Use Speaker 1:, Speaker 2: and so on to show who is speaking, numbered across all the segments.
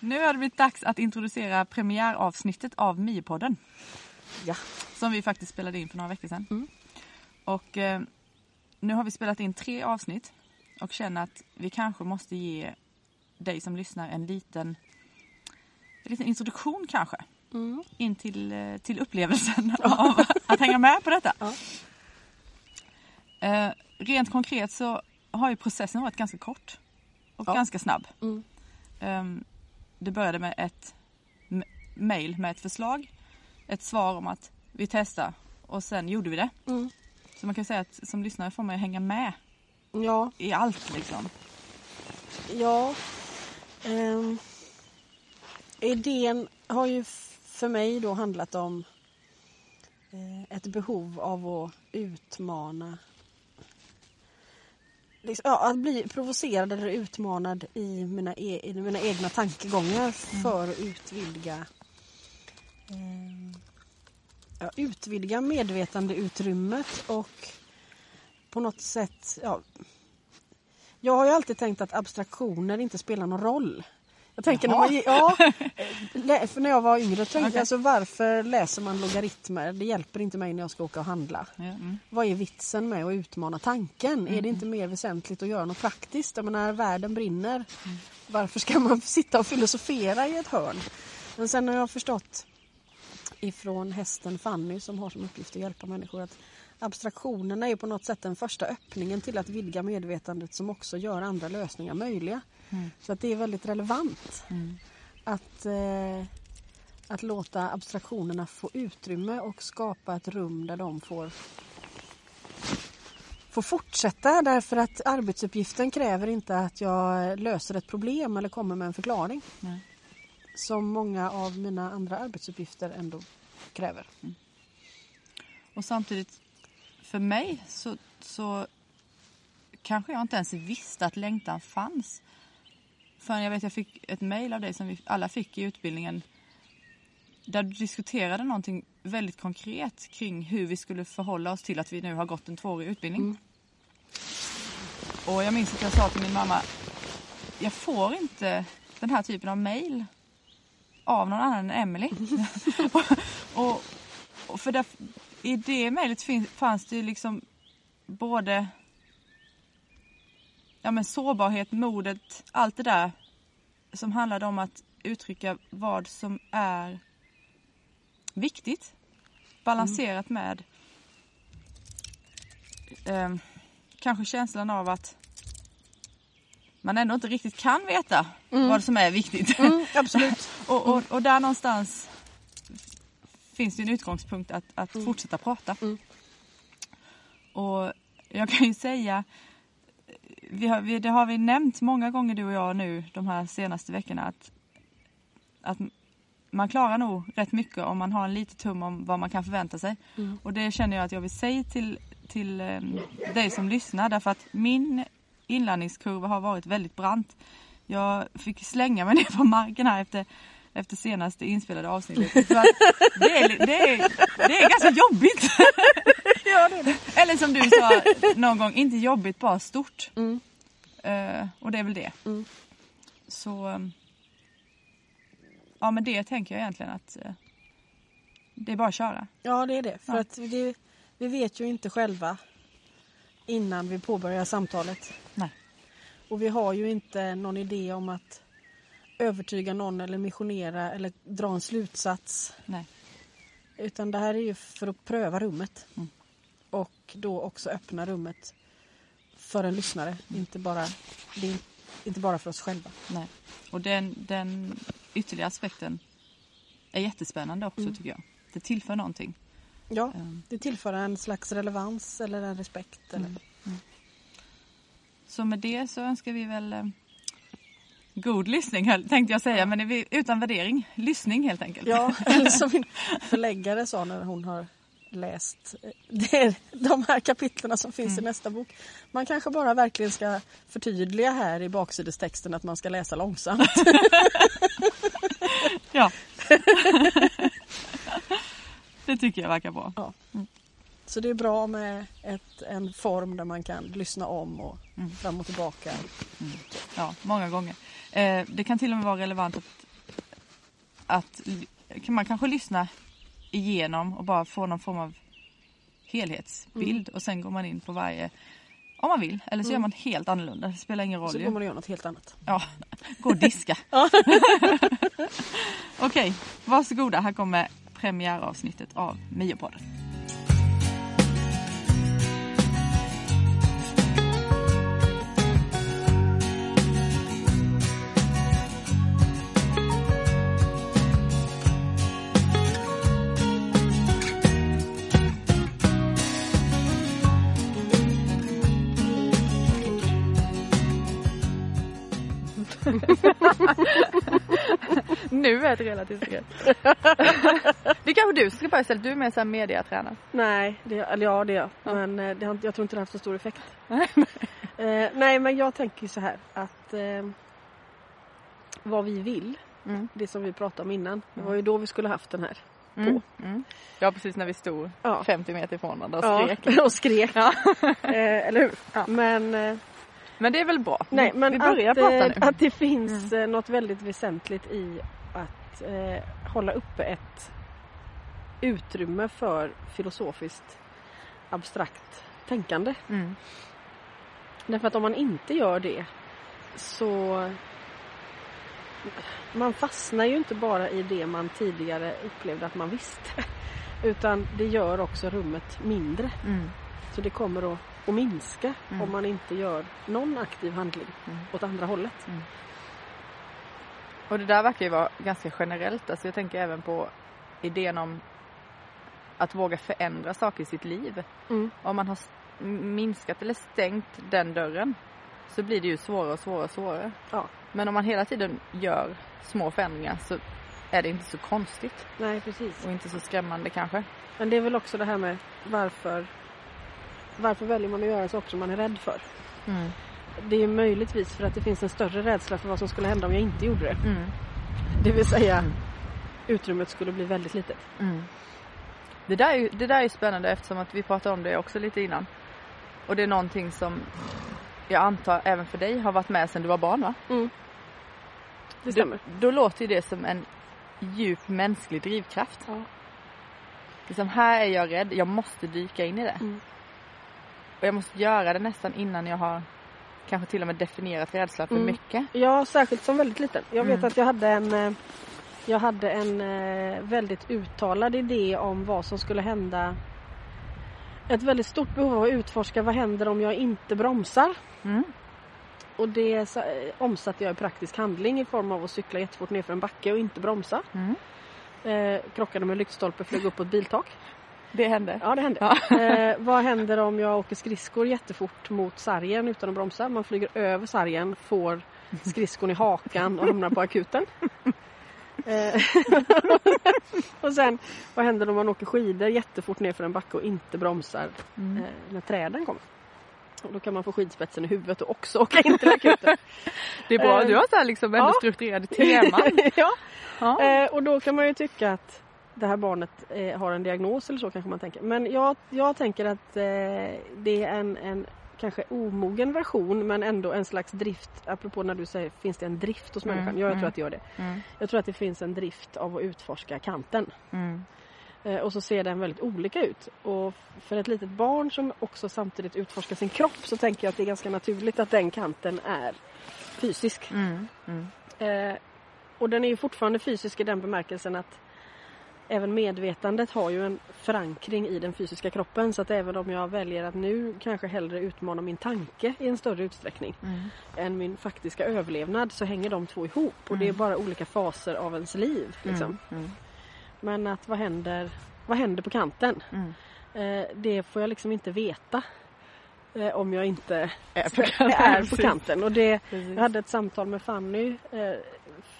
Speaker 1: Nu har det blivit dags att introducera premiäravsnittet av Miopodden.
Speaker 2: Ja.
Speaker 1: Som vi faktiskt spelade in för några veckor sedan.
Speaker 2: Mm.
Speaker 1: Och eh, nu har vi spelat in tre avsnitt och känner att vi kanske måste ge dig som lyssnar en liten, en liten introduktion kanske.
Speaker 2: Mm.
Speaker 1: In till, eh, till upplevelsen av att hänga med på detta.
Speaker 2: Ja.
Speaker 1: Eh, rent konkret så har ju processen varit ganska kort och
Speaker 2: Ja.
Speaker 1: ganska snabb.
Speaker 2: Mm.
Speaker 1: Ehm, det började med ett mail med ett förslag, ett svar om att vi testar och sen gjorde vi det.
Speaker 2: Mm.
Speaker 1: Så man kan säga att som lyssnare får man ju hänga med
Speaker 2: Ja,
Speaker 1: i allt liksom.
Speaker 2: ja. Ehm, idén har ju för mig då handlat om eh, ett behov av att utmana liksom, ja, att bli provocerad eller utmanad i mina, e- i mina egna tankegångar för att utvidga eh, ja, utvidga medvetandeutrymmet och på något sätt ja, jag har ju alltid tänkt att abstraktioner inte spelar någon roll. Jag tänker när, man, ja, för när jag var yngre tänkte
Speaker 1: Okej.
Speaker 2: jag alltså varför läser man logaritmer? Det hjälper inte mig när jag ska åka och handla.
Speaker 1: Mm.
Speaker 2: Vad är vitsen med att utmana tanken? Är det inte mer väsentligt att göra något praktiskt? Jag menar, världen brinner. Varför ska man sitta och filosofera i ett hörn? Men sen har jag förstått ifrån hästen Fanny som har som uppgift att hjälpa människor att abstraktionerna är på något sätt den första öppningen till att vidga medvetandet som också gör andra lösningar möjliga.
Speaker 1: Mm.
Speaker 2: Så att det är väldigt relevant
Speaker 1: Mm.
Speaker 2: att, eh, att låta abstraktionerna få utrymme och skapa ett rum där de får, får fortsätta därför att arbetsuppgiften kräver inte att jag löser ett problem eller kommer med en förklaring
Speaker 1: Nej.
Speaker 2: som många av mina andra arbetsuppgifter ändå kräver.
Speaker 1: Och samtidigt för mig så, så kanske jag inte ens visste att längtan fanns. Förrän jag vet jag fick ett mejl av dig som vi alla fick i utbildningen där du diskuterade någonting väldigt konkret kring hur vi skulle förhålla oss till att vi nu har gått en tvåårig utbildning.
Speaker 2: Mm.
Speaker 1: Och jag minns att jag sa till min mamma, jag får inte den här typen av mejl av någon annan än Emily. och, och, för där, i det mejlet fanns det ju liksom både ja, men sårbarhet, modet, allt det där som handlade om att uttrycka vad som är viktigt. Balanserat med eh, kanske känslan av att man ändå inte riktigt kan veta vad som är viktigt.
Speaker 2: Mm, absolut.
Speaker 1: och, och, och där någonstans finns det en utgångspunkt att, att fortsätta prata.
Speaker 2: Mm.
Speaker 1: Och jag kan ju säga, vi har, vi, det har vi nämnt många gånger du och jag nu de här senaste veckorna att, att man klarar nog rätt mycket om man har en liten tum om vad man kan förvänta sig.
Speaker 2: Mm.
Speaker 1: Och det känner jag att jag vill säga till, till eh, dig som lyssnar därför att min inlandningskurva har varit väldigt brant. Jag fick slänga mig ner på marken här efter, efter senaste inspelade avsnittet. För att det, är, det, är, det är ganska jobbigt.
Speaker 2: Ja, det är det.
Speaker 1: Eller som du sa någon gång, inte jobbigt bara stort.
Speaker 2: Mm.
Speaker 1: Eh, och det är väl det.
Speaker 2: Mm.
Speaker 1: Så um, ja men det tänker jag egentligen att eh, det är bara att köra.
Speaker 2: Ja, det är det. För
Speaker 1: Ja.
Speaker 2: att det, vi vet ju inte själva innan vi påbörjar samtalet.
Speaker 1: Nej.
Speaker 2: Och vi har ju inte någon idé om att övertyga någon eller missionera eller dra en slutsats.
Speaker 1: Nej.
Speaker 2: Utan det här är ju för att pröva rummet.
Speaker 1: Mm.
Speaker 2: Och då också öppna rummet för en lyssnare. Inte, bara, inte bara för oss själva.
Speaker 1: Nej. Och den, den ytterligare aspekten är jättespännande också
Speaker 2: Mm.
Speaker 1: tycker jag. Det tillför någonting.
Speaker 2: Ja,
Speaker 1: Um,
Speaker 2: det tillför en slags relevans eller en respekt. Eller,
Speaker 1: Mm. Så med det så önskar vi väl eh, god lyssning tänkte jag säga men är vi, utan värdering. Lyssning helt enkelt.
Speaker 2: Ja, eller som min förläggare sa när hon har läst eh, de här kapitlerna som finns i nästa bok. Man kanske bara verkligen ska förtydliga här i baksidestexten att man ska läsa långsamt.
Speaker 1: Ja. det tycker jag verkar bra.
Speaker 2: Så det är bra med ett, en form där man kan lyssna om och
Speaker 1: Mm.
Speaker 2: fram och tillbaka.
Speaker 1: Ja, många gånger. Eh, det kan till och med vara relevant att att kan man kanske lyssna igenom och bara få någon form av helhetsbild och sen går man in på varje om man vill eller så gör man helt annorlunda. Det spelar ingen roll
Speaker 2: Så går man och gör något helt annat.
Speaker 1: Ja, gå och diska. Okej, varsågoda. Här kommer premiäravsnittet av Miopodden. Nu är ett relativt begrepp. det kanske du ska börja istället. Du är mer såhär mediatränare.
Speaker 2: Nej, det, eller ja det är jag.
Speaker 1: Ja.
Speaker 2: Men eh, det jag tror inte det har haft så stor effekt. eh, nej men jag tänker ju så här att eh, vad vi vill,
Speaker 1: Mm.
Speaker 2: det som vi pratade om innan, det var ju då vi skulle haft den här.
Speaker 1: Mm. Mm. Ja precis när vi stod
Speaker 2: Ja.
Speaker 1: 50 meter ifrån varandra och
Speaker 2: Ja,
Speaker 1: skrek.
Speaker 2: och skrek.
Speaker 1: Ja.
Speaker 2: eh, eller hur?
Speaker 1: Ja.
Speaker 2: Men, eh,
Speaker 1: Men det är väl bra.
Speaker 2: nej, men
Speaker 1: vi börjar
Speaker 2: att,
Speaker 1: prata
Speaker 2: eh,
Speaker 1: nu. Mm.
Speaker 2: att det finns eh, något väldigt väsentligt i att eh, hålla uppe ett utrymme för filosofiskt abstrakt tänkande.
Speaker 1: Mm.
Speaker 2: Därför att om man inte gör det så man fastnar ju inte bara i det man tidigare upplevde att man visste. Utan det gör också rummet mindre.
Speaker 1: Mm.
Speaker 2: Så det kommer att, att minska
Speaker 1: Mm.
Speaker 2: om man inte gör någon aktiv handling
Speaker 1: Mm.
Speaker 2: åt andra hållet.
Speaker 1: Och det där verkar ju vara ganska generellt. Alltså jag tänker även på idén om att våga förändra saker i sitt liv.
Speaker 2: Mm.
Speaker 1: Om man har minskat eller stängt den dörren så blir det ju svårare och svårare och svårare.
Speaker 2: Ja.
Speaker 1: Men om man hela tiden gör små förändringar så är det inte så konstigt
Speaker 2: Nej precis.
Speaker 1: och inte så skrämmande kanske.
Speaker 2: Men det är väl också det här med varför varför väljer man att göra saker som man är rädd för?
Speaker 1: Mm.
Speaker 2: Det är möjligtvis för att det finns en större rädsla för vad som skulle hända om jag inte gjorde det.
Speaker 1: Mm.
Speaker 2: Det vill säga
Speaker 1: Mm.
Speaker 2: utrymmet skulle bli väldigt litet.
Speaker 1: Mm. Det, där är det där är spännande eftersom att vi pratade om det också lite innan. Och det är någonting som jag antar även för dig har varit med sedan du var barn va?
Speaker 2: Det
Speaker 1: Då,
Speaker 2: stämmer.
Speaker 1: då låter ju det som en djup mänsklig drivkraft.
Speaker 2: Ja.
Speaker 1: Liksom, här är jag rädd, jag måste dyka in i det.
Speaker 2: Mm.
Speaker 1: Och jag måste göra det nästan innan jag har kanske till och med definierat rädslan för
Speaker 2: Mm.
Speaker 1: mycket.
Speaker 2: Ja, särskilt som väldigt liten. Jag vet
Speaker 1: Mm.
Speaker 2: att jag hade en eh, jag hade en eh, väldigt uttalad idé om vad som skulle hända. Ett väldigt stort behov av att utforska vad händer om jag inte bromsar.
Speaker 1: Mm.
Speaker 2: Och det eh, omsatte jag i praktisk handling i form av att cykla jättefort ner för en backe och inte bromsa.
Speaker 1: Mm.
Speaker 2: Eh, krockade med lyktstolpe, flög upp på ett biltak.
Speaker 1: Det hände.
Speaker 2: Ja, det hände.
Speaker 1: Ja.
Speaker 2: Eh, vad händer om jag åker skridskor jättefort mot sargen utan att bromsa? Man flyger över sargen, får skridskon i hakan och hamnar på akuten. Eh, och sen, vad händer om man åker skidor jättefort ner för en backe och inte bromsar
Speaker 1: Mm.
Speaker 2: eh, när träden kommer? Och då kan man få skidspetsen i huvudet och också åka in till akuten.
Speaker 1: Det är bra,
Speaker 2: Eh,
Speaker 1: du har så här liksom ändå
Speaker 2: ja.
Speaker 1: strukturerade teman.
Speaker 2: ja.
Speaker 1: Ja.
Speaker 2: Eh, och då kan man ju tycka att det här barnet eh, har en diagnos eller så kanske man tänker. Men jag, jag tänker att eh, det är en, en kanske omogen version men ändå en slags drift. Apropå när du säger finns det en drift hos
Speaker 1: Mm,
Speaker 2: människan? Ja, jag
Speaker 1: mm.
Speaker 2: tror att det gör det.
Speaker 1: Mm.
Speaker 2: Jag tror att det finns en drift av att utforska kanten.
Speaker 1: Mm.
Speaker 2: Eh, och så ser den väldigt olika ut. Och för ett litet barn som också samtidigt utforskar sin kropp så tänker jag att det är ganska naturligt att den kanten är fysisk.
Speaker 1: Mm. Mm.
Speaker 2: Eh, och den är ju fortfarande fysisk i den bemärkelsen att även medvetandet har ju en förankring i den fysiska kroppen. Så att även om jag väljer att nu kanske hellre utmana min tanke i en större utsträckning
Speaker 1: Mm.
Speaker 2: än min faktiska överlevnad så hänger de två ihop. Och det är
Speaker 1: Mm.
Speaker 2: bara olika faser av ens liv. Liksom.
Speaker 1: Mm. Mm.
Speaker 2: Men att vad händer, vad händer på kanten?
Speaker 1: Mm.
Speaker 2: Eh, det får jag liksom inte veta. Eh, om jag inte
Speaker 1: Är på
Speaker 2: är på kanten. Och det,
Speaker 1: Precis.
Speaker 2: jag hade ett samtal med Fanny eh,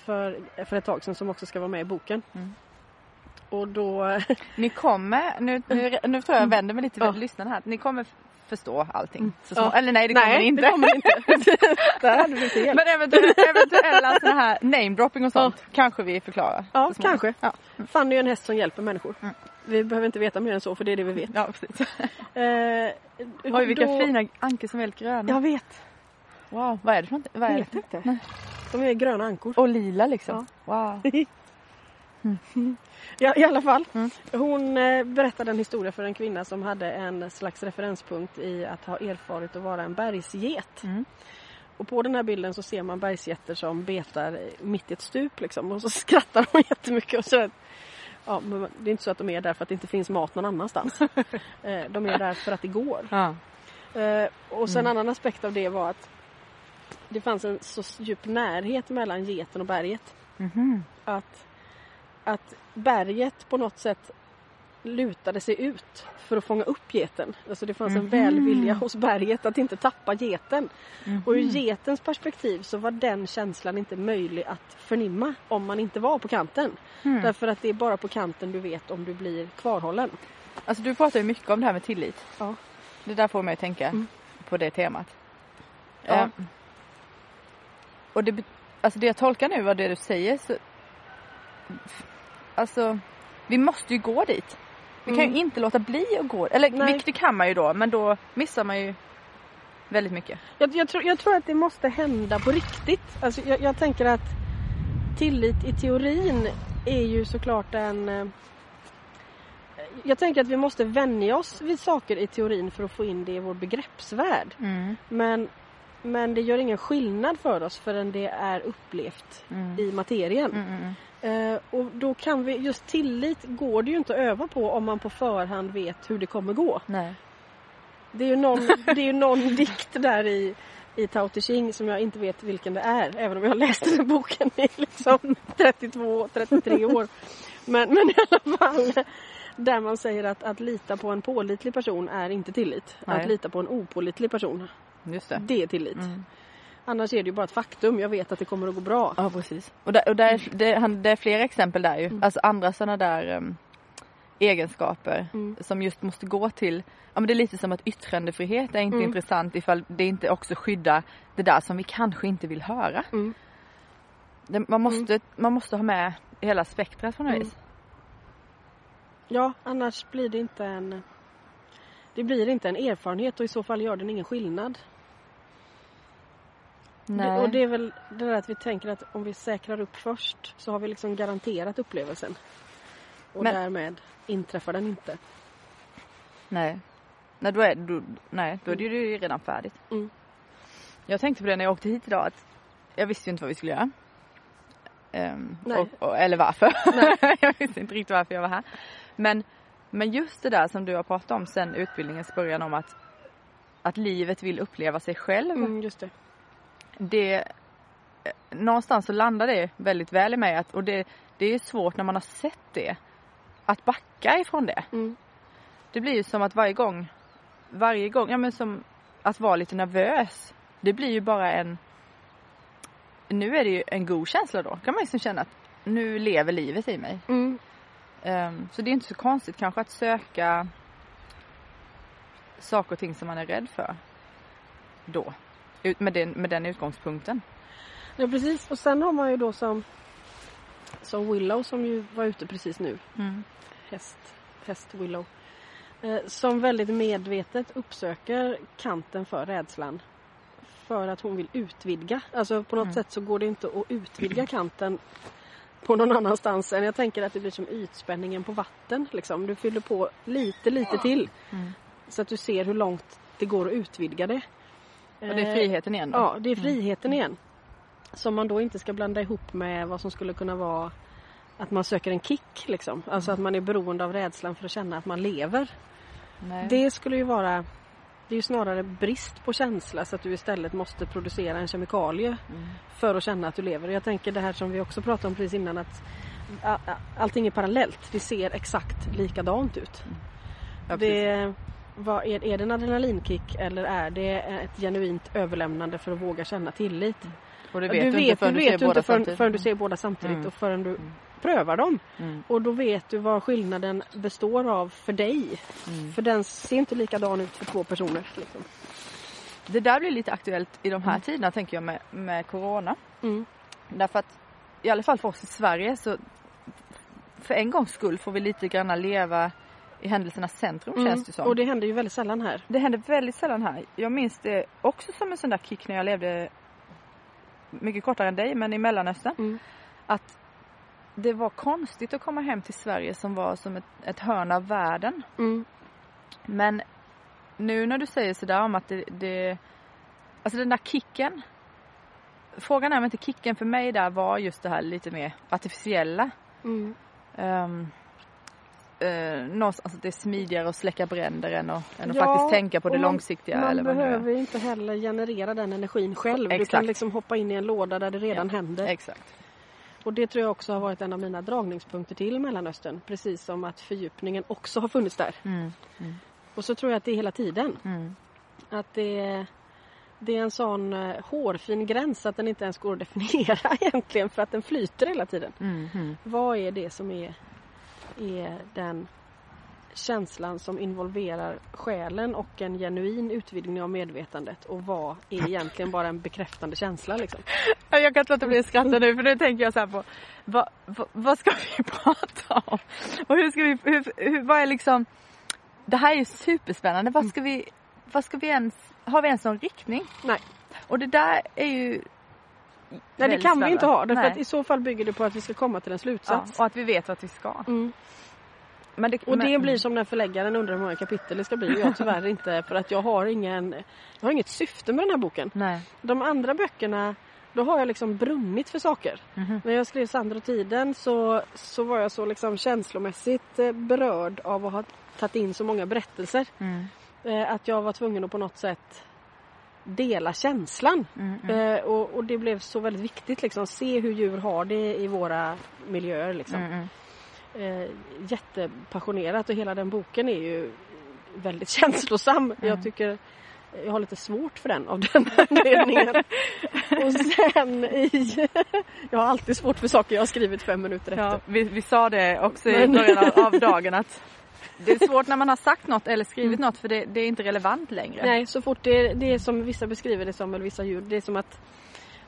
Speaker 2: för, för ett tag sedan som också ska vara med i boken.
Speaker 1: Mm.
Speaker 2: Och då...
Speaker 1: Ni kommer, nu, nu, nu tror jag jag vänder mig lite till
Speaker 2: Ja.
Speaker 1: lyssnarna här. Ni kommer förstå allting. Så
Speaker 2: Ja.
Speaker 1: små, Eller nej det kommer ni inte.
Speaker 2: det kommer inte. Du fel.
Speaker 1: Men eventuella, eventuella sådana här namedropping och sånt kanske vi förklarar.
Speaker 2: ja,
Speaker 1: så
Speaker 2: kanske.
Speaker 1: Ja.
Speaker 2: Fanny är en häst som hjälper människor.
Speaker 1: Mm.
Speaker 2: Vi behöver inte veta mer än så för det är det vi vet.
Speaker 1: ja precis.
Speaker 2: Eh,
Speaker 1: Oj vilka
Speaker 2: då-
Speaker 1: fina ankor som är helt gröna.
Speaker 2: Jag vet.
Speaker 1: Wow, vad är det för något? Vad
Speaker 2: Jag
Speaker 1: är
Speaker 2: vet
Speaker 1: det?
Speaker 2: inte. De är gröna ankor.
Speaker 1: Och lila liksom. Wow.
Speaker 2: Ja, I alla fall.
Speaker 1: Mm.
Speaker 2: Hon eh, berättade en historia för en kvinna som hade en slags referenspunkt i att ha erfarit att vara en bergsget.
Speaker 1: Mm.
Speaker 2: Och på den här bilden så ser man bergsgetter som betar mitt i ett stup liksom. Och så skrattar hon jättemycket och så Ja, men det är inte så att de är där för att det inte finns mat någon annanstans. Eh, de är där för att det går.
Speaker 1: Ja.
Speaker 2: Eh, och sen
Speaker 1: Mm.
Speaker 2: en annan aspekt av det var att det fanns en så djup närhet mellan geten och berget.
Speaker 1: Mhm.
Speaker 2: Att, att berget på något sätt lutade sig ut för att fånga upp geten. Alltså det fanns en
Speaker 1: Mhm.
Speaker 2: välvilja hos berget att inte tappa geten.
Speaker 1: Mhm.
Speaker 2: Och ur getens perspektiv så var den känslan inte möjlig att förnimma om man inte var på kanten.
Speaker 1: Mm.
Speaker 2: Därför att det är bara på kanten du vet om du blir kvarhållen.
Speaker 1: Alltså du pratar ju mycket om det här med tillit.
Speaker 2: Ja.
Speaker 1: Det där får mig att tänka
Speaker 2: Mm.
Speaker 1: på det temat.
Speaker 2: Ja.
Speaker 1: Eh, och det, alltså det jag tolkar nu av det du säger så... Alltså, vi måste ju gå dit. Vi kan
Speaker 2: Mm.
Speaker 1: ju inte låta bli att gå. Eller
Speaker 2: Nej.
Speaker 1: vilket kan man ju då, men då missar man ju väldigt mycket.
Speaker 2: Jag, jag, tror, jag tror att det måste hända på riktigt. Alltså jag, jag tänker att tillit i teorin är ju såklart en... eh, Jag tänker att vi måste vänja oss vid saker i teorin för att få in det i vår begreppsvärld. Men, men det gör ingen skillnad för oss förrän det är upplevt
Speaker 1: Mm.
Speaker 2: i materien. Eh, och då kan vi, just tillit går det ju inte att öva på om man på förhand vet hur det kommer gå.
Speaker 1: Nej.
Speaker 2: Det är ju någon, det är ju någon dikt där i, i Tao Te Ching som jag inte vet vilken det är. Även om jag har läst den här boken i liksom 32-33 år. Men, men i alla fall. Där man säger att att lita på en pålitlig person är inte tillit.
Speaker 1: Nej.
Speaker 2: Att lita på en opålitlig person,
Speaker 1: Just det.
Speaker 2: det är tillit.
Speaker 1: Mm.
Speaker 2: Annars är det ju bara ett faktum. Jag vet att det kommer att gå bra.
Speaker 1: Ja precis. Och, där, och där, är- det, han, det är flera exempel där ju.
Speaker 2: Mm.
Speaker 1: Alltså andra sådana där em, egenskaper
Speaker 2: Mm.
Speaker 1: som just måste gå till, ja men det är lite som att yttrandefrihet är inte
Speaker 2: Mm.
Speaker 1: intressant ifall det inte också skyddar det där som vi kanske inte vill höra.
Speaker 2: Mm.
Speaker 1: Det, man, måste, man måste ha med hela spektrat på något
Speaker 2: Mm.
Speaker 1: vis.
Speaker 2: Ja, annars blir det inte en det blir inte en erfarenhet och i så fall gör den ingen skillnad.
Speaker 1: Nej.
Speaker 2: Och det är väl det där att vi tänker att om vi säkrar upp först så har vi liksom garanterat upplevelsen. Och
Speaker 1: Men-
Speaker 2: därmed inträffar den inte.
Speaker 1: Nej. Nej, då är, då, nej, då är det ju redan färdigt.
Speaker 2: Mm.
Speaker 1: Jag tänkte på det när jag åkte hit idag att jag visste ju inte vad vi skulle göra.
Speaker 2: Nej.
Speaker 1: och, och, eller varför. jag visste inte riktigt varför jag var här. Men, men just det där som du har pratat om sen utbildningens början om att, att livet vill uppleva sig själv.
Speaker 2: Mm, just det.
Speaker 1: Det, eh, någonstans så landar det väldigt väl i mig att, och det, det är ju svårt när man har sett det. Att backa ifrån det.
Speaker 2: Mm.
Speaker 1: Det blir ju som att varje gång, varje gång, ja men som att vara lite nervös. Det blir ju bara en, nu är det ju en god känsla då. Kan man liksom känna att nu lever livet i mig.
Speaker 2: Mm.
Speaker 1: Ehm, så det är inte så konstigt kanske att söka saker och ting som man är rädd för. Då. Ut- Med den, med den utgångspunkten.
Speaker 2: Ja precis och sen har man ju då som som Willow som ju var ute precis nu. Häst, häst Willow. Eh, som väldigt medvetet uppsöker kanten för rädslan. För att hon vill utvidga. Alltså på något
Speaker 1: Mm.
Speaker 2: sätt så går det inte att utvidga kanten på någon annanstans än jag tänker att det blir som ytspänningen på vatten. Liksom. Du fyller på lite, lite till.
Speaker 1: Mm.
Speaker 2: Så att du ser hur långt det går att utvidga det.
Speaker 1: Och det är friheten igen då.
Speaker 2: Ja, det är friheten igen. Som man då inte ska blanda ihop med vad som skulle kunna vara att man söker en kick. Liksom. Alltså att man är beroende av rädslan för att känna att man lever.
Speaker 1: Nej.
Speaker 2: Det skulle ju vara det är ju snarare brist på känsla så att du istället måste producera en kemikalie
Speaker 1: Mm.
Speaker 2: för att känna att du lever. Jag tänker det här som vi också pratade om precis innan att allting är parallellt. Det ser exakt likadant ut.
Speaker 1: Ja, precis.
Speaker 2: det, vad, är, är det en adrenalinkick eller är det ett genuint överlämnande för att våga känna tillit?
Speaker 1: och det vet
Speaker 2: du
Speaker 1: du,
Speaker 2: vet,
Speaker 1: inte förrän
Speaker 2: du
Speaker 1: du,
Speaker 2: vet inte förrän, förrän du ser båda samtidigt
Speaker 1: Mm.
Speaker 2: och förrän du
Speaker 1: Mm.
Speaker 2: prövar dem.
Speaker 1: Mm.
Speaker 2: Och då vet du vad skillnaden består av för dig.
Speaker 1: Mm.
Speaker 2: För den ser inte likadan ut för två personer. Liksom.
Speaker 1: Det där blir lite aktuellt i de här
Speaker 2: Mm.
Speaker 1: tiderna tänker jag med, med Corona.
Speaker 2: Mm.
Speaker 1: Därför att i alla fall för oss i Sverige så för en gångs skull får vi lite grann leva i händelsernas centrum känns det som.
Speaker 2: Mm. Och det händer ju väldigt sällan här.
Speaker 1: Det händer väldigt sällan här. Jag minns det också som en sån där kick när jag levde mycket kortare än dig men i Mellanöstern.
Speaker 2: Mm.
Speaker 1: Att det var konstigt att komma hem till Sverige som var som ett, ett hörn av världen.
Speaker 2: Mm.
Speaker 1: Men nu när du säger sådär om att det, det alltså den där kicken. Frågan är om inte kicken för mig där var just det här lite mer artificiella.
Speaker 2: Mm.
Speaker 1: Um, uh, någonstans, alltså det är smidigare att släcka bränder än att, än att
Speaker 2: Ja,
Speaker 1: faktiskt tänka på det
Speaker 2: man-
Speaker 1: långsiktiga.
Speaker 2: Man
Speaker 1: eller vad
Speaker 2: behöver inte heller generera den energin själv. Du
Speaker 1: Exakt.
Speaker 2: kan liksom hoppa in i en låda där det redan händer.
Speaker 1: Exakt.
Speaker 2: Och det tror jag också har varit en av mina dragningspunkter till Mellanöstern. Precis som att fördjupningen också har funnits där.
Speaker 1: Mm.
Speaker 2: Och så tror jag att det är hela tiden.
Speaker 1: Mm.
Speaker 2: Att det, det är en sån eh, hårfin gräns att den inte ens går att definiera egentligen för att den flyter hela tiden.
Speaker 1: Mm. Mm.
Speaker 2: Vad är det som är, är den känslan som involverar själen och en genuin utvidgning av medvetandet och vad är egentligen bara en bekräftande känsla liksom?
Speaker 1: Ja, Jag kan inte låta bli att skratta nu för nu tänker jag så här på vad, vad, vad ska vi prata om? Och hur ska vi, hur, hur, vad är liksom Det här är ju superspännande. Vad ska vi, vad ska vi ens, har vi ens någon riktning?
Speaker 2: Nej.
Speaker 1: Och det där är ju
Speaker 2: Nej det kan vi inte ha därför
Speaker 1: Nej.
Speaker 2: att i så fall bygger det på att vi ska komma till en
Speaker 1: ja,
Speaker 2: slutsats.
Speaker 1: och att vi vet vart vi ska.
Speaker 2: Mm.
Speaker 1: Men det,
Speaker 2: Och det
Speaker 1: men,
Speaker 2: blir som när förläggaren undrar hur många kapitel det ska bli och jag tyvärr inte för att jag har ingen Jag har inget syfte med den här boken.
Speaker 1: Nej.
Speaker 2: De andra böckerna då har jag liksom brunnit för saker.
Speaker 1: Mhm.
Speaker 2: När jag skrev Sandro och tiden så, så var jag så liksom känslomässigt eh, berörd av att ha tagit in så många berättelser.
Speaker 1: Mm.
Speaker 2: Eh, att jag var tvungen att på något sätt dela känslan.
Speaker 1: Mm. Mm.
Speaker 2: Eh, och, och det blev så väldigt viktigt liksom. Se hur djur har det i våra miljöer liksom.
Speaker 1: Mm. Mm.
Speaker 2: Eh, jättepassionerat och hela den boken är ju väldigt känslosam.
Speaker 1: Mm.
Speaker 2: Jag tycker jag har lite svårt för den av den anledningen. och sen i... jag har alltid svårt för saker jag har skrivit fem minuter efter.
Speaker 1: Ja, vi, vi sa det också i
Speaker 2: Men-
Speaker 1: början av, av dagen att det är svårt när man har sagt något eller skrivit något för det, det är inte relevant längre.
Speaker 2: Nej, så fort det, det är som vissa beskriver det som, eller vissa djur, det är som att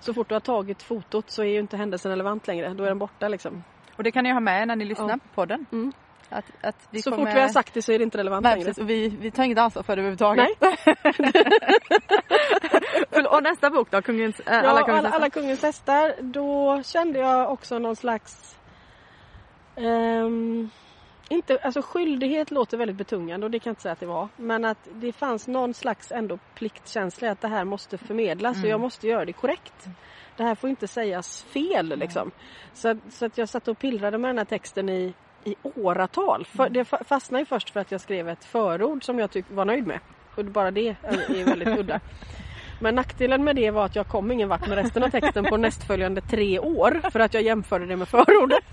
Speaker 2: så fort du har tagit fotot så är ju inte händelsen relevant längre. Då är den borta liksom.
Speaker 1: Och det kan ni ha med när ni lyssnar
Speaker 2: Ja.
Speaker 1: på podden.
Speaker 2: Mm.
Speaker 1: Att, att
Speaker 2: så
Speaker 1: får
Speaker 2: fort vi har sagt det så är det inte relevant
Speaker 1: Nej,
Speaker 2: längre.
Speaker 1: vi, vi tar inget ansvar för det överhuvudtaget. och nästa bok då? Kungens, äh,
Speaker 2: Ja,
Speaker 1: alla
Speaker 2: alla,
Speaker 1: kungens
Speaker 2: alla,
Speaker 1: hästar?
Speaker 2: kungens hästar. Då kände jag också någon slags... ehm, inte, alltså skyldighet låter väldigt betungande och det kan jag inte säga att det var. Men att det fanns någon slags ändå pliktkänsla att det här måste förmedlas och
Speaker 1: Mm.
Speaker 2: jag måste göra det korrekt. Det här får inte sägas fel liksom. Så, så att jag satt och pillrade med den här texten i, i åratal. För, det fa- fastnade ju först för att jag skrev ett förord som jag tyck, var nöjd med. Och bara det är, är väldigt udda. Men nackdelen med det var att jag kom ingen vart med resten av texten på nästföljande tre år för att jag jämförde det med förordet.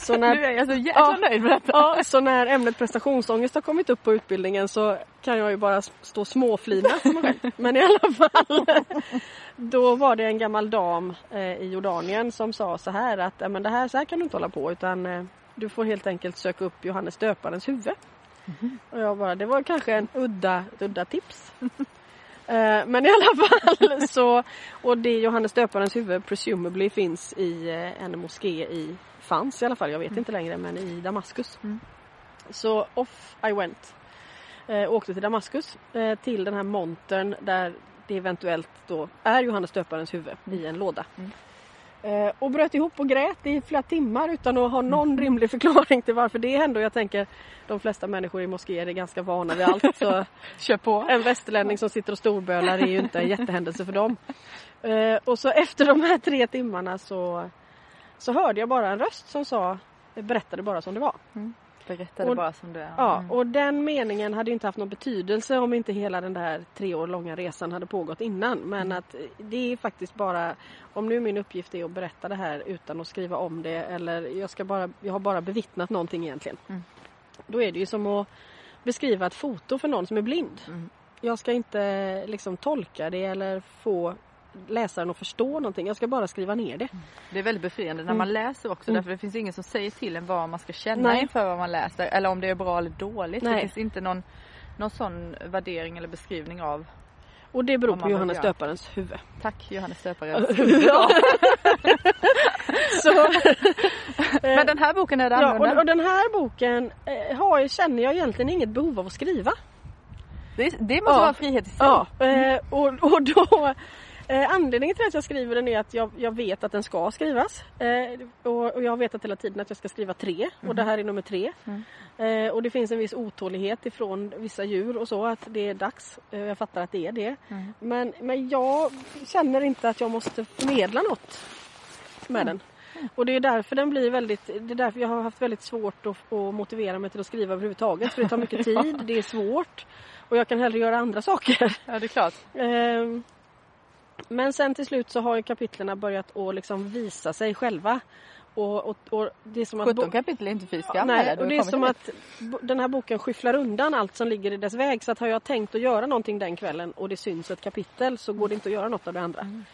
Speaker 2: Så när,
Speaker 1: Nu är jag så jäkla
Speaker 2: Ja.
Speaker 1: nöjd med detta.
Speaker 2: ja, så när ämnet prestationsångest har kommit upp på utbildningen så kan jag ju bara stå småflina för mig själv. Men i alla fall. Då var det en gammal dam eh, i Jordanien som sa så här att "Ja, men det här, så här kan du inte hålla på utan eh, du får helt enkelt söka upp Johannes döparens huvud. Och jag bara, det var kanske en udda, udda tips. Eh, Men i alla fall så, och det Johannes döparens huvud presumably finns i eh, en moské i, fanns i alla fall, jag vet inte längre, men i Damaskus.
Speaker 1: Mm.
Speaker 2: Så off I went. Eh, åkte till Damaskus eh, till den här montern där det eventuellt då är Johannes döparens huvud i en låda.
Speaker 1: Mm.
Speaker 2: Eh, och bröt ihop och grät i flera timmar utan att ha någon rimlig förklaring till varför det hände. Och jag tänker de flesta människor i moskéer är ganska vana vid allt. Så
Speaker 1: Kör på.
Speaker 2: en västerlänning som sitter och storbölar är ju inte en jättehändelse för dem. Eh, och så efter de här tre timmarna så, så hörde jag bara en röst som sa berättade bara som det var.
Speaker 1: Berättade
Speaker 2: Och-
Speaker 1: bara som det är.
Speaker 2: Ja,
Speaker 1: Mm.
Speaker 2: och den meningen hade inte haft någon betydelse om inte hela den där tre år långa resan hade pågått innan. Men
Speaker 1: Mm.
Speaker 2: att det är faktiskt bara, om nu min uppgift är att berätta det här utan att skriva om det eller jag, ska bara, jag har bara bevittnat någonting egentligen.
Speaker 1: Mm.
Speaker 2: Då är det ju som att beskriva ett foto för någon som är blind.
Speaker 1: Mm.
Speaker 2: Jag ska inte liksom tolka det eller få läsaren att förstå någonting. Jag ska bara skriva ner det.
Speaker 1: Det är väldigt befriande när
Speaker 2: Mm.
Speaker 1: man läser också
Speaker 2: Mm.
Speaker 1: därför det finns ingen som säger till en vad man ska känna
Speaker 2: Nej.
Speaker 1: inför vad man läser eller om det är bra eller dåligt. Det
Speaker 2: Nej.
Speaker 1: finns inte någon, någon sån värdering eller beskrivning av
Speaker 2: Och det beror på Johannes döparens huvud.
Speaker 1: Tack Johannes Döpare.
Speaker 2: Ja. Så,
Speaker 1: Men den här boken är det
Speaker 2: Ja, och, och den här boken eh, har, känner jag egentligen inget behov av att skriva.
Speaker 1: Det, det måste
Speaker 2: Ja.
Speaker 1: vara frihet i sig.
Speaker 2: Ja, eh, och, och då Eh, anledningen till att jag skriver den är att jag, jag vet att den ska skrivas. Eh, och, och jag har vetat hela tiden att jag ska skriva tre och det här är nummer tre. Eh, och det finns en viss otålighet ifrån vissa djur och så att det är dags. Eh, jag fattar att det är det. Men, men jag känner inte att jag måste förmedla något med den. Och det är därför den blir väldigt, det är därför jag har haft väldigt svårt att, att motivera mig till att skriva överhuvudtaget. För det tar mycket tid, det är svårt och jag kan hellre göra andra saker.
Speaker 1: Ja, det är klart.
Speaker 2: Men sen till slut så har ju kapitlerna börjat att liksom visa sig själva. Och, och, och det är som att
Speaker 1: 17
Speaker 2: bo-
Speaker 1: kapitel är inte fy skam heller.
Speaker 2: Nej, och det är som att den här boken skyfflar undan allt som ligger i dess väg. Så att har jag tänkt att göra någonting den kvällen och det syns ett kapitel så går det inte att göra något av det andra.
Speaker 1: Mm.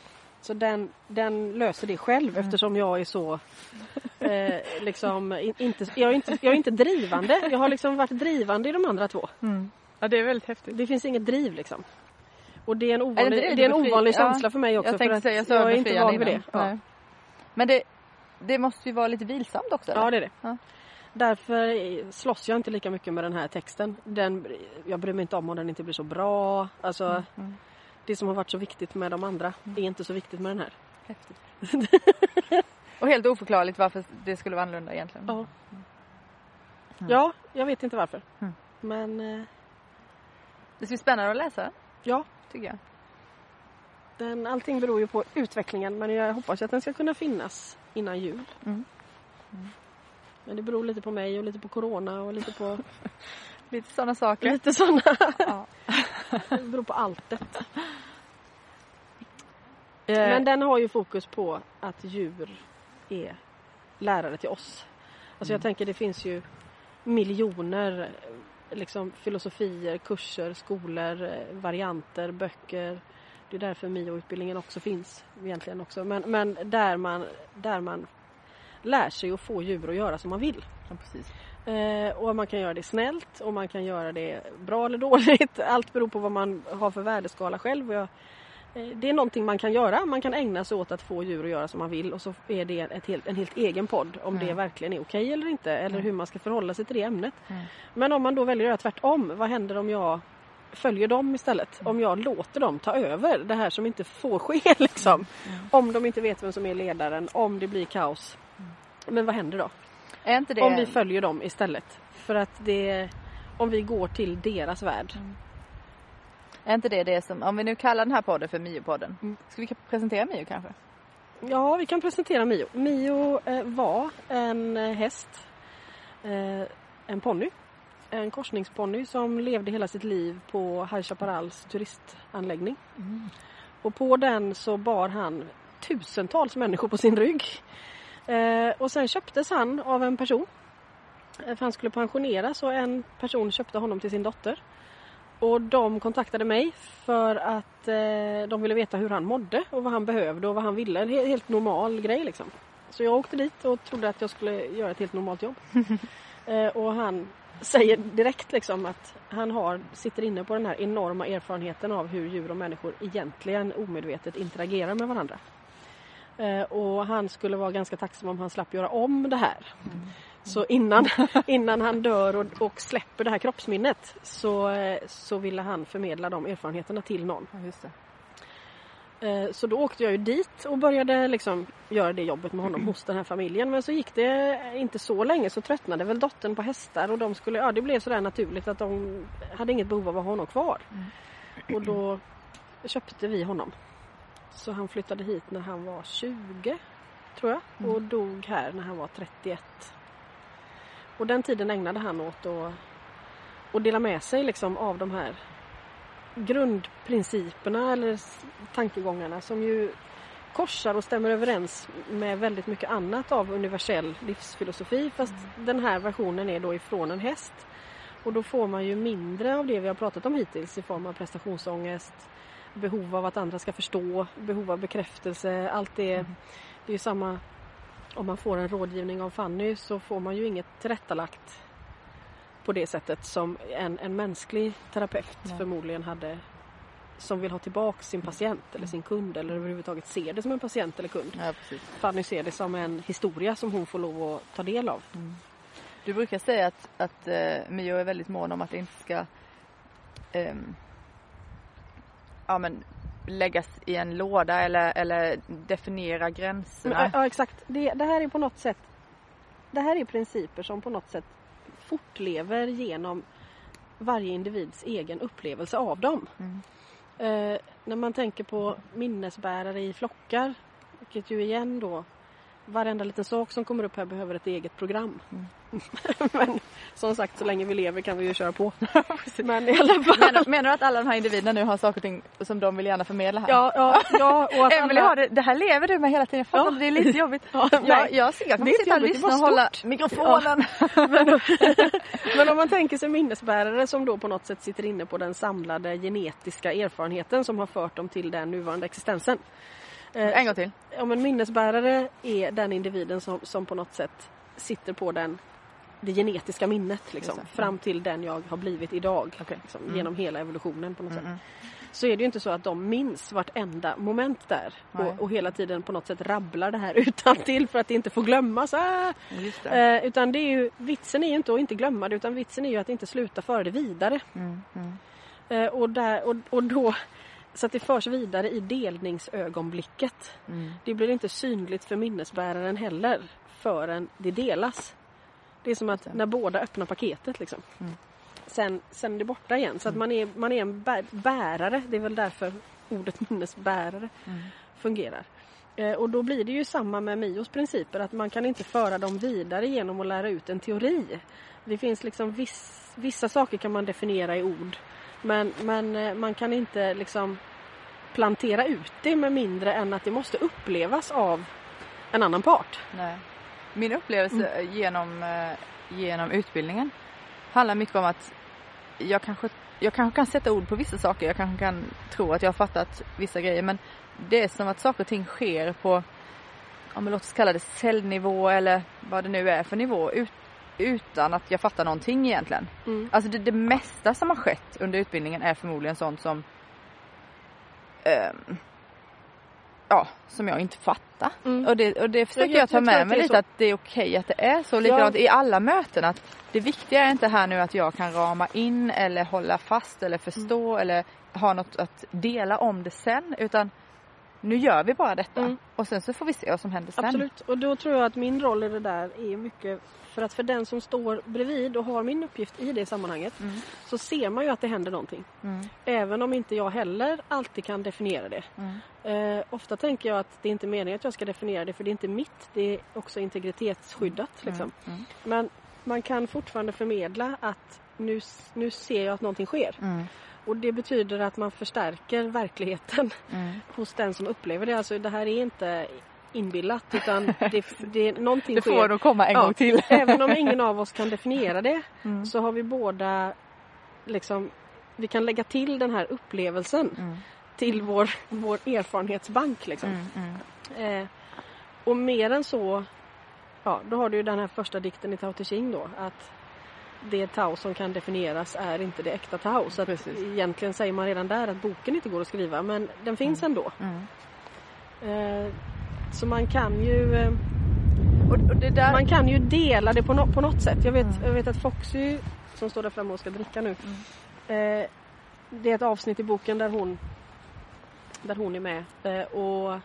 Speaker 2: Så den, den löser det själv eftersom jag är så eh, liksom in, inte, jag, är inte, jag är inte drivande. Jag har liksom varit drivande i de andra två.
Speaker 1: Mm. Ja, det är väldigt häftigt.
Speaker 2: Det finns inget driv liksom. Och det är en
Speaker 1: Är
Speaker 2: ovanlig,
Speaker 1: det
Speaker 2: det är en ovanlig
Speaker 1: Ja,
Speaker 2: känsla för mig också.
Speaker 1: Jag tänkte
Speaker 2: att
Speaker 1: säga
Speaker 2: jag är inte van vid det. Ja.
Speaker 1: Men det, det måste ju vara lite vilsamt också? eller?
Speaker 2: Ja det är det.
Speaker 1: Ja.
Speaker 2: Därför slåss jag inte lika mycket med den här texten. Den, jag bryr mig inte om om den inte blir så bra. Alltså,
Speaker 1: Mm.
Speaker 2: Det som har varit så viktigt med de andra är inte så viktigt med den här.
Speaker 1: Häftigt. Och helt oförklarligt varför det skulle vara annorlunda egentligen.
Speaker 2: Ja, ja jag vet inte varför.
Speaker 1: Mm.
Speaker 2: Men eh,
Speaker 1: Det ska bli spännande att läsa
Speaker 2: ja,
Speaker 1: tycker jag.
Speaker 2: den, allting beror ju på utvecklingen men jag hoppas att den ska kunna finnas innan jul.
Speaker 1: Mm.
Speaker 2: Men det beror lite på mig och lite på Corona och lite på
Speaker 1: Lite sådana saker.
Speaker 2: lite sådana.
Speaker 1: Ja.
Speaker 2: Det beror på alltet.
Speaker 1: Eh,
Speaker 2: Men den har ju fokus på att djur är lärare till oss. Alltså jag tänker det finns ju miljoner liksom, filosofier, kurser, skolor, eh, varianter, böcker. Det är därför MIO-utbildningen också finns egentligen också. Men, men där, man, där man lär sig att få djur att göra som man vill.
Speaker 1: ja, precis.
Speaker 2: Eh, och man kan göra det snällt och man kan göra det bra eller dåligt. Allt beror på vad man har för värdeskala själv. Och jag, det är någonting man kan göra. Man kan ägna sig åt att få djur att göra som man vill och så är det ett helt, en helt egen podd om
Speaker 1: Mm.
Speaker 2: det verkligen är okej eller inte eller hur man ska förhålla sig till det ämnet.
Speaker 1: Mm.
Speaker 2: Men om man då väljer att göra tvärtom, vad händer om jag följer dem istället? Om jag låter dem ta över det här som inte får ske liksom. Om de inte vet vem som är ledaren, om det blir kaos. Men vad händer då? Om vi följer dem istället. För att det om vi går till deras värld.
Speaker 1: Är inte det det som, om vi nu kallar den här podden för Mio-podden.
Speaker 2: Mm.
Speaker 1: Ska vi presentera Mio kanske?
Speaker 2: Ja, vi kan presentera Mio. Mio eh, var en eh, häst, eh, en ponny. En korsningsponny som levde hela sitt liv på High Chaparrals turistanläggning. Och på den så bar han tusentals människor på sin rygg. Eh, och sen köptes han av en person. Eh, För han skulle pensioneras och en person köpte honom till sin dotter. Och de kontaktade mig för att eh, de ville veta hur han mådde och vad han behövde och vad han ville. En he- helt normal grej liksom. Så jag åkte dit och trodde att jag skulle göra ett helt normalt jobb. eh, och han säger direkt liksom att han har, sitter inne på den här enorma erfarenheten av hur djur och människor egentligen omedvetet interagerar med varandra. Eh, och han skulle vara ganska tacksam om han slapp göra om det här. Så innan, innan han dör och, och släpper det här kroppsminnet så, eh, så ville han förmedla de erfarenheterna till någon.
Speaker 1: Ja.
Speaker 2: Eh, Så då åkte jag ju dit och började liksom göra det jobbet med honom hos den här familjen. Men så gick det inte så länge så tröttnade väl dottern på hästar och de skulle, ja det blev sådär naturligt att de hade inget behov av att ha honom kvar. Och då köpte vi honom. Så han flyttade hit när han var 20 tror jag och dog här när han var 31. Och den tiden ägnade han åt att, att dela med sig liksom av de här grundprinciperna eller tankegångarna som ju korsar och stämmer överens med väldigt mycket annat av universell livsfilosofi fast den här versionen är då ifrån en häst. Och då får man ju mindre av det vi har pratat om hittills i form av prestationsångest, behov av att andra ska förstå, behov av bekräftelse, allt det. Det är ju samma om man får en rådgivning av Fanny så får man ju inget tillrättalagt på det sättet som en, en mänsklig terapeut
Speaker 1: Nej.
Speaker 2: förmodligen hade som vill ha tillbaka sin patient eller sin kund eller överhuvudtaget ser det som en patient eller kund.
Speaker 1: Ja, precis.
Speaker 2: Fanny ser det som en historia som hon får lov att ta del av.
Speaker 1: Du brukar säga att, att uh, Mio är väldigt mån om att det inte ska ehm, ja, men, läggas i en låda eller, eller definiera gränserna.
Speaker 2: Men, ja exakt. Det, det här är på något sätt Det här är principer som på något sätt fortlever genom varje individs egen upplevelse av dem.
Speaker 1: Mm.
Speaker 2: Eh, när man tänker på minnesbärare i flockar, vilket ju igen då varenda liten sak som kommer upp här behöver ett eget program.
Speaker 1: Mm.
Speaker 2: Men som sagt, så länge vi lever kan vi ju köra på. Men i alla fall.
Speaker 1: Menar, menar du att alla de här individerna nu har saker och ting som de vill gärna förmedla här?
Speaker 2: Ja, ja, ja och att
Speaker 1: Emelie
Speaker 2: alla...
Speaker 1: har det, det här lever du med hela tiden. Jag fattar
Speaker 2: Ja.
Speaker 1: inte, det är lite jobbigt.
Speaker 2: Ja,
Speaker 1: jag, jag ser, jag kommer sitta och
Speaker 2: jobbigt, det
Speaker 1: lyssna och hålla mikrofonen.
Speaker 2: Men, men om man tänker sig minnesbärare som då på något sätt sitter inne på den samlade genetiska erfarenheten som har fört dem till den nuvarande existensen. Eh,
Speaker 1: En gång till.
Speaker 2: Ja, men minnesbärare är den individen som, som på något sätt sitter på den, det genetiska minnet liksom,
Speaker 1: det.
Speaker 2: fram till den jag har blivit idag.
Speaker 1: Okej.
Speaker 2: Liksom,
Speaker 1: Mm.
Speaker 2: Genom hela evolutionen på något sätt.
Speaker 1: Mm.
Speaker 2: Så är det ju inte så att de minns vartenda moment där och, och hela tiden på något sätt rabblar det här utan till för att det inte får glömmas.
Speaker 1: Just det.
Speaker 2: Eh, utan det är ju, vitsen är ju inte att inte glömma det utan vitsen är ju att inte sluta föra det vidare.
Speaker 1: Mm. Mm.
Speaker 2: Eh, och, där, och, och då så att det förs vidare i delningsögonblicket.
Speaker 1: Mm.
Speaker 2: Det blir inte synligt för minnesbäraren heller förrän det delas. Det är som att när båda öppnar paketet liksom.
Speaker 1: Mm.
Speaker 2: Sen, sen är det borta igen. Så att man är, man är en bär, bärare. Det är väl därför ordet minnesbärare
Speaker 1: Mm.
Speaker 2: fungerar. Eh, och då blir det ju samma med Mios principer att man kan inte föra dem vidare genom att lära ut en teori. Det finns liksom viss, vissa saker kan man definiera i ord. Men, men eh, man kan inte liksom plantera ut det med mindre än att det måste upplevas av en annan part.
Speaker 1: Nej. Min upplevelse genom, eh, genom utbildningen handlar mycket om att jag kanske, jag kanske kan sätta ord på vissa saker. Jag kanske kan tro att jag har fattat vissa grejer. Men det är som att saker och ting sker på, men låt oss kalla det cellnivå eller vad det nu är för nivå. Ut, utan att jag fattar någonting egentligen.
Speaker 2: Mm.
Speaker 1: Alltså det, det mesta som har skett under utbildningen är förmodligen sånt som ehm, Ja, som jag inte fattar.
Speaker 2: Mm.
Speaker 1: Och, det, och det försöker
Speaker 2: Jag-
Speaker 1: jag, ta
Speaker 2: jag
Speaker 1: med mig lite
Speaker 2: så.
Speaker 1: att det är okej att det är så. Likadant i alla möten att det viktiga är inte här nu att jag kan rama in eller hålla fast eller förstå
Speaker 2: Mm.
Speaker 1: eller ha något att dela om det sen. Utan nu gör vi bara detta
Speaker 2: Mm.
Speaker 1: och sen så får vi se vad som händer sen.
Speaker 2: Absolut. Och då tror jag att min roll i det där är mycket för att för den som står bredvid och har min uppgift i det sammanhanget
Speaker 1: Mm.
Speaker 2: så ser man ju att det händer någonting.
Speaker 1: Mm.
Speaker 2: Även om inte jag heller alltid kan definiera det.
Speaker 1: Mm.
Speaker 2: Eh, ofta tänker jag att det är inte meningen att jag ska definiera det för det är inte mitt. Det är också integritetsskyddat. Liksom.
Speaker 1: Mm.
Speaker 2: Men man kan fortfarande förmedla att nu, nu ser jag att någonting sker.
Speaker 1: Mm.
Speaker 2: Och det betyder att man förstärker verkligheten
Speaker 1: Mm.
Speaker 2: hos den som upplever det. Alltså det här är inte inbillat utan det, det, någonting
Speaker 1: Det får
Speaker 2: sker.
Speaker 1: nog komma en
Speaker 2: Ja.
Speaker 1: gång till.
Speaker 2: Även om ingen av oss kan definiera det
Speaker 1: Mm.
Speaker 2: så har vi båda liksom vi kan lägga till den här upplevelsen
Speaker 1: Mm.
Speaker 2: till vår, vår erfarenhetsbank. Liksom.
Speaker 1: Mm. Mm.
Speaker 2: Eh, och mer än så, ja, då har du ju den här första dikten i Tao Te Ching då. Att det Tao som kan definieras är inte det äkta Tao. Så att
Speaker 1: egentligen
Speaker 2: säger man redan där att boken inte går att skriva men den finns ändå.
Speaker 1: Mm.
Speaker 2: Eh, så man kan ju eh,
Speaker 1: där...
Speaker 2: man kan ju dela det på, no- på något sätt. Jag vet,
Speaker 1: Mm.
Speaker 2: jag vet att Foxy som står där framme och ska dricka nu. Eh, det är ett avsnitt i boken där hon där hon är med eh, och,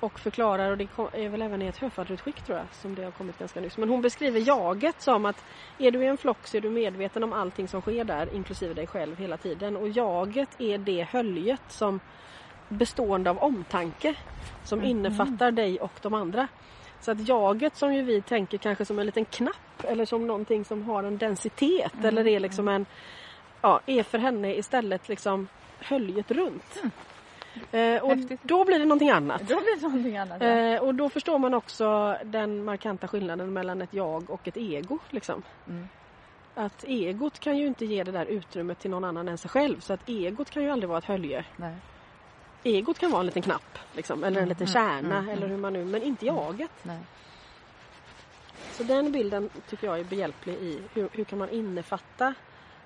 Speaker 2: och förklarar och det kom, är väl även i ett högfallsutskick tror jag som det har kommit ganska nyss. Men hon beskriver jaget som att är du i en flock så är du medveten om allting som sker där inklusive dig själv hela tiden och jaget är det höljet som bestående av omtanke som
Speaker 1: Mhm.
Speaker 2: innefattar dig och de andra. Så att jaget som ju vi tänker kanske som en liten knapp eller som någonting som har en densitet
Speaker 1: Mm.
Speaker 2: eller är liksom en ja, är för henne istället liksom höljet runt. Eh, och
Speaker 1: Mm. Häftigt.
Speaker 2: då blir det någonting annat.
Speaker 1: Då blir det någonting annat. ja.
Speaker 2: Eh, och då förstår man också den markanta skillnaden mellan ett jag och ett ego. Liksom.
Speaker 1: Mm.
Speaker 2: Att egot kan ju inte ge det där utrymmet till någon annan än sig själv. Så att egot kan ju aldrig vara ett hölje.
Speaker 1: Nej.
Speaker 2: Egot kan vara en liten knapp liksom, eller en
Speaker 1: Mm,
Speaker 2: liten
Speaker 1: mm,
Speaker 2: kärna
Speaker 1: mm,
Speaker 2: eller hur man nu, men inte jaget.
Speaker 1: Nej.
Speaker 2: Så den bilden tycker jag är behjälplig i hur, hur kan man innefatta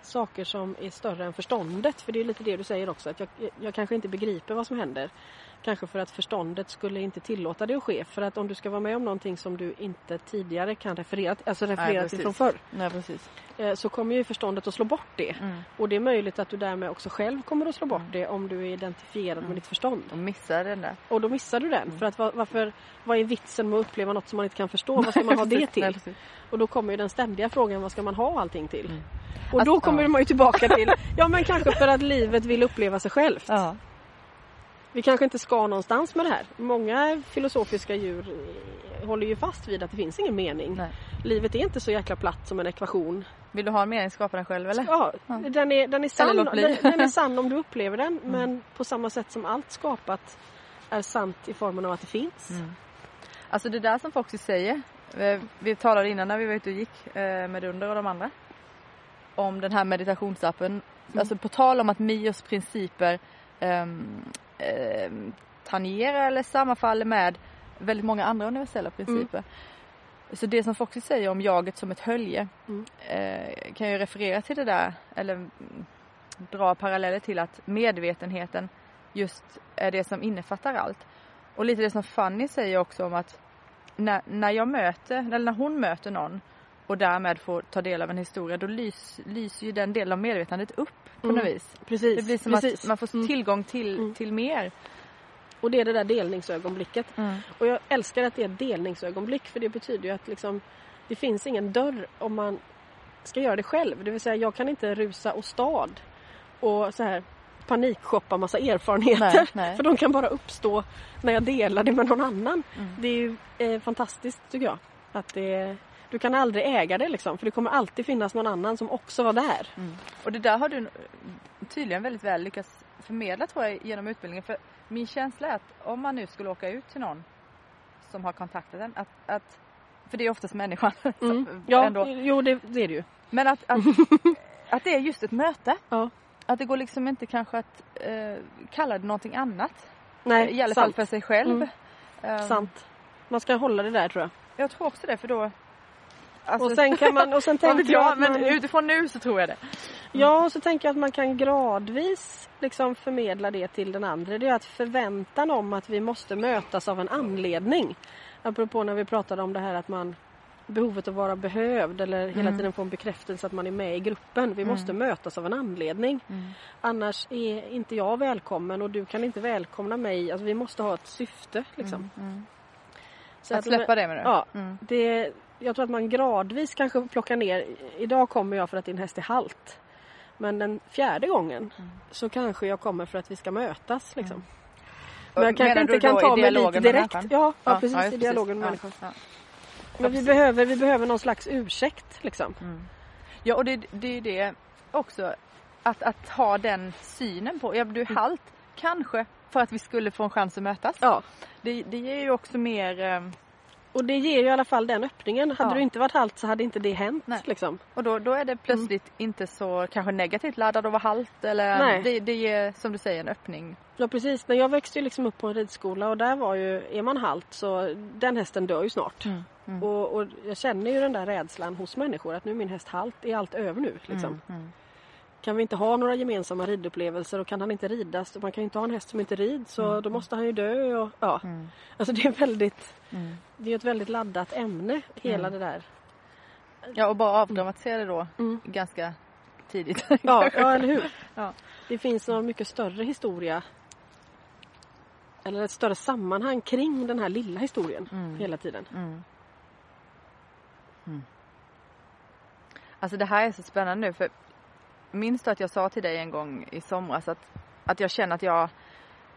Speaker 2: saker som är större än förståndet. För det är lite det du säger också att jag, jag kanske inte begriper vad som händer. Kanske för att förståndet skulle inte tillåta det att ske. För att om du ska vara med om någonting som du inte tidigare kan referera, alltså referera till
Speaker 1: precis.
Speaker 2: från förr.
Speaker 1: Nej, precis.
Speaker 2: eh, Så kommer ju förståndet att slå bort det.
Speaker 1: Mm.
Speaker 2: Och det är möjligt att du därmed också själv kommer att slå bort det om du är identifierad
Speaker 1: Mm.
Speaker 2: med ditt förstånd.
Speaker 1: De missar den där.
Speaker 2: Och då missar du den.
Speaker 1: Mm.
Speaker 2: För att va- varför, vad är vitsen med att uppleva något som man inte kan förstå? Vad ska man ha det
Speaker 1: Nej,
Speaker 2: till?
Speaker 1: precis.
Speaker 2: Och då kommer ju den ständiga frågan, vad ska man ha allting till?
Speaker 1: Mm.
Speaker 2: Och då
Speaker 1: Alltså,
Speaker 2: kommer
Speaker 1: ja.
Speaker 2: man ju tillbaka till, ja men kanske för att livet vill uppleva sig självt.
Speaker 1: Ja.
Speaker 2: Vi kanske inte ska någonstans med det här. Många filosofiska djur håller ju fast vid att det finns ingen mening.
Speaker 1: Nej.
Speaker 2: Livet är inte så jäkla platt som en ekvation.
Speaker 1: Vill du ha en mening, skapa den själv eller?
Speaker 2: Ja,
Speaker 1: Ja.
Speaker 2: Den, är, den, är sann, den, den är sann om du upplever den
Speaker 1: Mm.
Speaker 2: men på samma sätt som allt skapat är sant i formen av att det finns.
Speaker 1: Mm. Alltså det där som Foxy säger. eh, Vi talade innan när vi var ute och gick eh, med Dunder och de andra. Om den här meditationsappen. Alltså på tal om att Mios principer um, tangerar eller sammanfaller med väldigt många andra universella principer. Så det som Foxy säger om jaget som ett hölje
Speaker 2: Mm.
Speaker 1: eh, kan ju referera till det där eller mm, dra paralleller till att medvetenheten just är det som innefattar allt. Och lite det som Fanny säger också om att när, när jag möter, eller när hon möter någon och därmed får ta del av en historia då lys, lyser ju den delen av medvetandet upp på
Speaker 2: Mm.
Speaker 1: något vis.
Speaker 2: Precis.
Speaker 1: Det blir som
Speaker 2: precis.
Speaker 1: att man får
Speaker 2: Mm.
Speaker 1: tillgång till,
Speaker 2: Mm.
Speaker 1: till mer.
Speaker 2: Och det är det där delningsögonblicket. Och jag älskar att det är ett delningsögonblick för det betyder ju att liksom, det finns ingen dörr om man ska göra det själv. Det vill säga jag kan inte rusa och stad och så här panikshoppa massa erfarenheter.
Speaker 1: Nej, nej.
Speaker 2: För de kan bara uppstå när jag delar det med någon annan.
Speaker 1: Mm.
Speaker 2: Det är ju eh, fantastiskt tycker jag. Att det, du kan aldrig äga det liksom för det kommer alltid finnas någon annan som också var där.
Speaker 1: Mm. Och det där har du tydligen väldigt väl lyckats förmedla tror jag genom utbildningen. För min känsla är att om man nu skulle åka ut till någon som har kontaktat en, att, att för det är oftast människan.
Speaker 2: Mm. Ja,
Speaker 1: ändå.
Speaker 2: jo det, det är det ju.
Speaker 1: Men att, att, att det är just ett möte.
Speaker 2: Ja.
Speaker 1: Att det går liksom inte kanske att eh, kalla det någonting annat.
Speaker 2: Nej,
Speaker 1: I alla fall
Speaker 2: sant.
Speaker 1: för sig själv.
Speaker 2: Mm.
Speaker 1: Ehm,
Speaker 2: sant. Man ska hålla det där tror jag.
Speaker 1: Jag tror också det för då Alltså,
Speaker 2: och sen kan man, och sen tänker jag
Speaker 1: jag,
Speaker 2: att
Speaker 1: men
Speaker 2: man,
Speaker 1: utifrån nu så tror jag det.
Speaker 2: Ja, och så tänker jag att man kan gradvis liksom förmedla det till den andra. Det är att förväntan om att vi måste mötas av en anledning. Apropå när vi pratade om det här att man behovet att vara behövd eller hela
Speaker 1: Mm.
Speaker 2: tiden få en bekräftelse att man är med i gruppen. Vi
Speaker 1: Mm.
Speaker 2: måste mötas av en anledning.
Speaker 1: Mm.
Speaker 2: Annars är inte jag välkommen och du kan inte välkomna mig. Alltså vi måste ha ett syfte liksom.
Speaker 1: Mm. Mm.
Speaker 2: Så
Speaker 1: Att släppa det med du?
Speaker 2: Ja,
Speaker 1: Mm.
Speaker 2: det, jag tror att man gradvis kanske plockar ner. Idag kommer jag för att din häst är halt. Men den fjärde gången
Speaker 1: Mm.
Speaker 2: så kanske jag kommer för att vi ska mötas. Liksom.
Speaker 1: Mm.
Speaker 2: Men jag kanske inte kan ta mig dit direkt.
Speaker 1: människan?
Speaker 2: Ja, ja, precis
Speaker 1: just
Speaker 2: i dialogen med
Speaker 1: Ja,
Speaker 2: människan.
Speaker 1: ja.
Speaker 2: Men vi behöver, vi behöver någon slags ursäkt. Liksom.
Speaker 1: Mm. Ja och det, det är det också att, att ha den synen på, ja du är halt kanske för att vi skulle få en chans att mötas.
Speaker 2: Ja.
Speaker 1: Det, det ger ju också mer eh,
Speaker 2: Och det ger ju i alla fall den öppningen. Hade
Speaker 1: Ja.
Speaker 2: du inte varit halt så hade inte det hänt. Liksom.
Speaker 1: och då, då är det plötsligt inte så kanske negativt laddad att vara halt eller
Speaker 2: Nej.
Speaker 1: det, det ger som du säger en öppning.
Speaker 2: Ja precis, när jag växte liksom upp på en ridskola och där var ju, är man halt så den hästen dör ju snart.
Speaker 1: Mm.
Speaker 2: Och, och jag känner ju den där rädslan hos människor att nu är min häst halt, är allt över nu? Liksom. Kan vi inte ha några gemensamma ridupplevelser och kan han inte ridas, man kan ju inte ha en häst som inte rids så
Speaker 1: Mm.
Speaker 2: då måste han ju dö. Och, ja.
Speaker 1: Mm.
Speaker 2: Alltså det är väldigt,
Speaker 1: Mm.
Speaker 2: det är ett väldigt laddat ämne hela
Speaker 1: Mm.
Speaker 2: det där.
Speaker 1: Ja och bara avdramatisera det då
Speaker 2: Mm.
Speaker 1: ganska tidigt.
Speaker 2: Ja, ja eller hur?
Speaker 1: Ja.
Speaker 2: Det finns en mycket större historia eller ett större sammanhang kring den här lilla historien
Speaker 1: Mm.
Speaker 2: hela tiden.
Speaker 1: Alltså det här är så spännande nu för minns du att jag sa till dig en gång i somras att, att jag känner att jag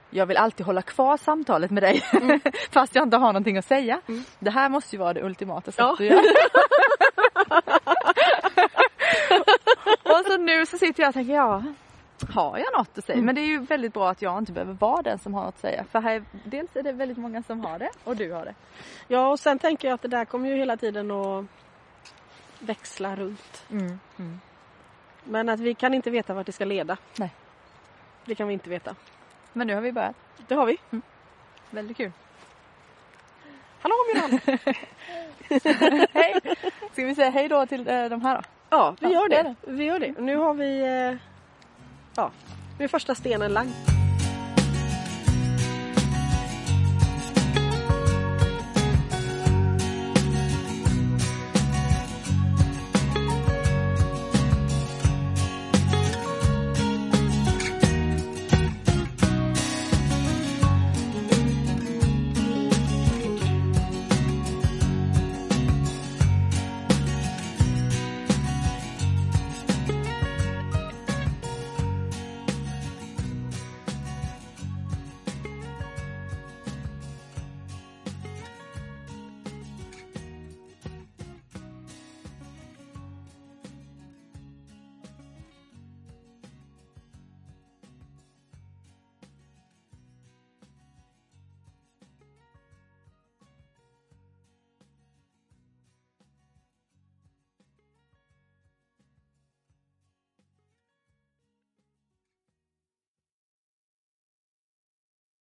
Speaker 1: jag vill alltid hålla kvar samtalet med dig fast jag inte har någonting att säga.
Speaker 2: Mm.
Speaker 1: Det här måste ju vara det ultimata sättet
Speaker 2: Ja.
Speaker 1: att göra. och så nu så sitter jag och tänker ja, har jag något att säga?
Speaker 2: Mm.
Speaker 1: Men det är ju väldigt bra att jag inte behöver vara den som har något att säga. För här, dels är det väldigt många som har det och du har det.
Speaker 2: Ja och sen tänker jag att det där kommer ju hela tiden att växla runt.
Speaker 1: Mm. Mm.
Speaker 2: Men att vi kan inte veta vart det ska leda.
Speaker 1: Nej.
Speaker 2: Det kan vi inte veta.
Speaker 1: Men nu har vi börjat.
Speaker 2: Det har vi.
Speaker 1: Väldigt kul.
Speaker 2: Hallå Milan!
Speaker 1: hej! Ska vi säga hej då till eh, de här då?
Speaker 2: Ja, vi gör det. Vi gör det. Nu har vi... eh, Ja, nu är första stenen lagd.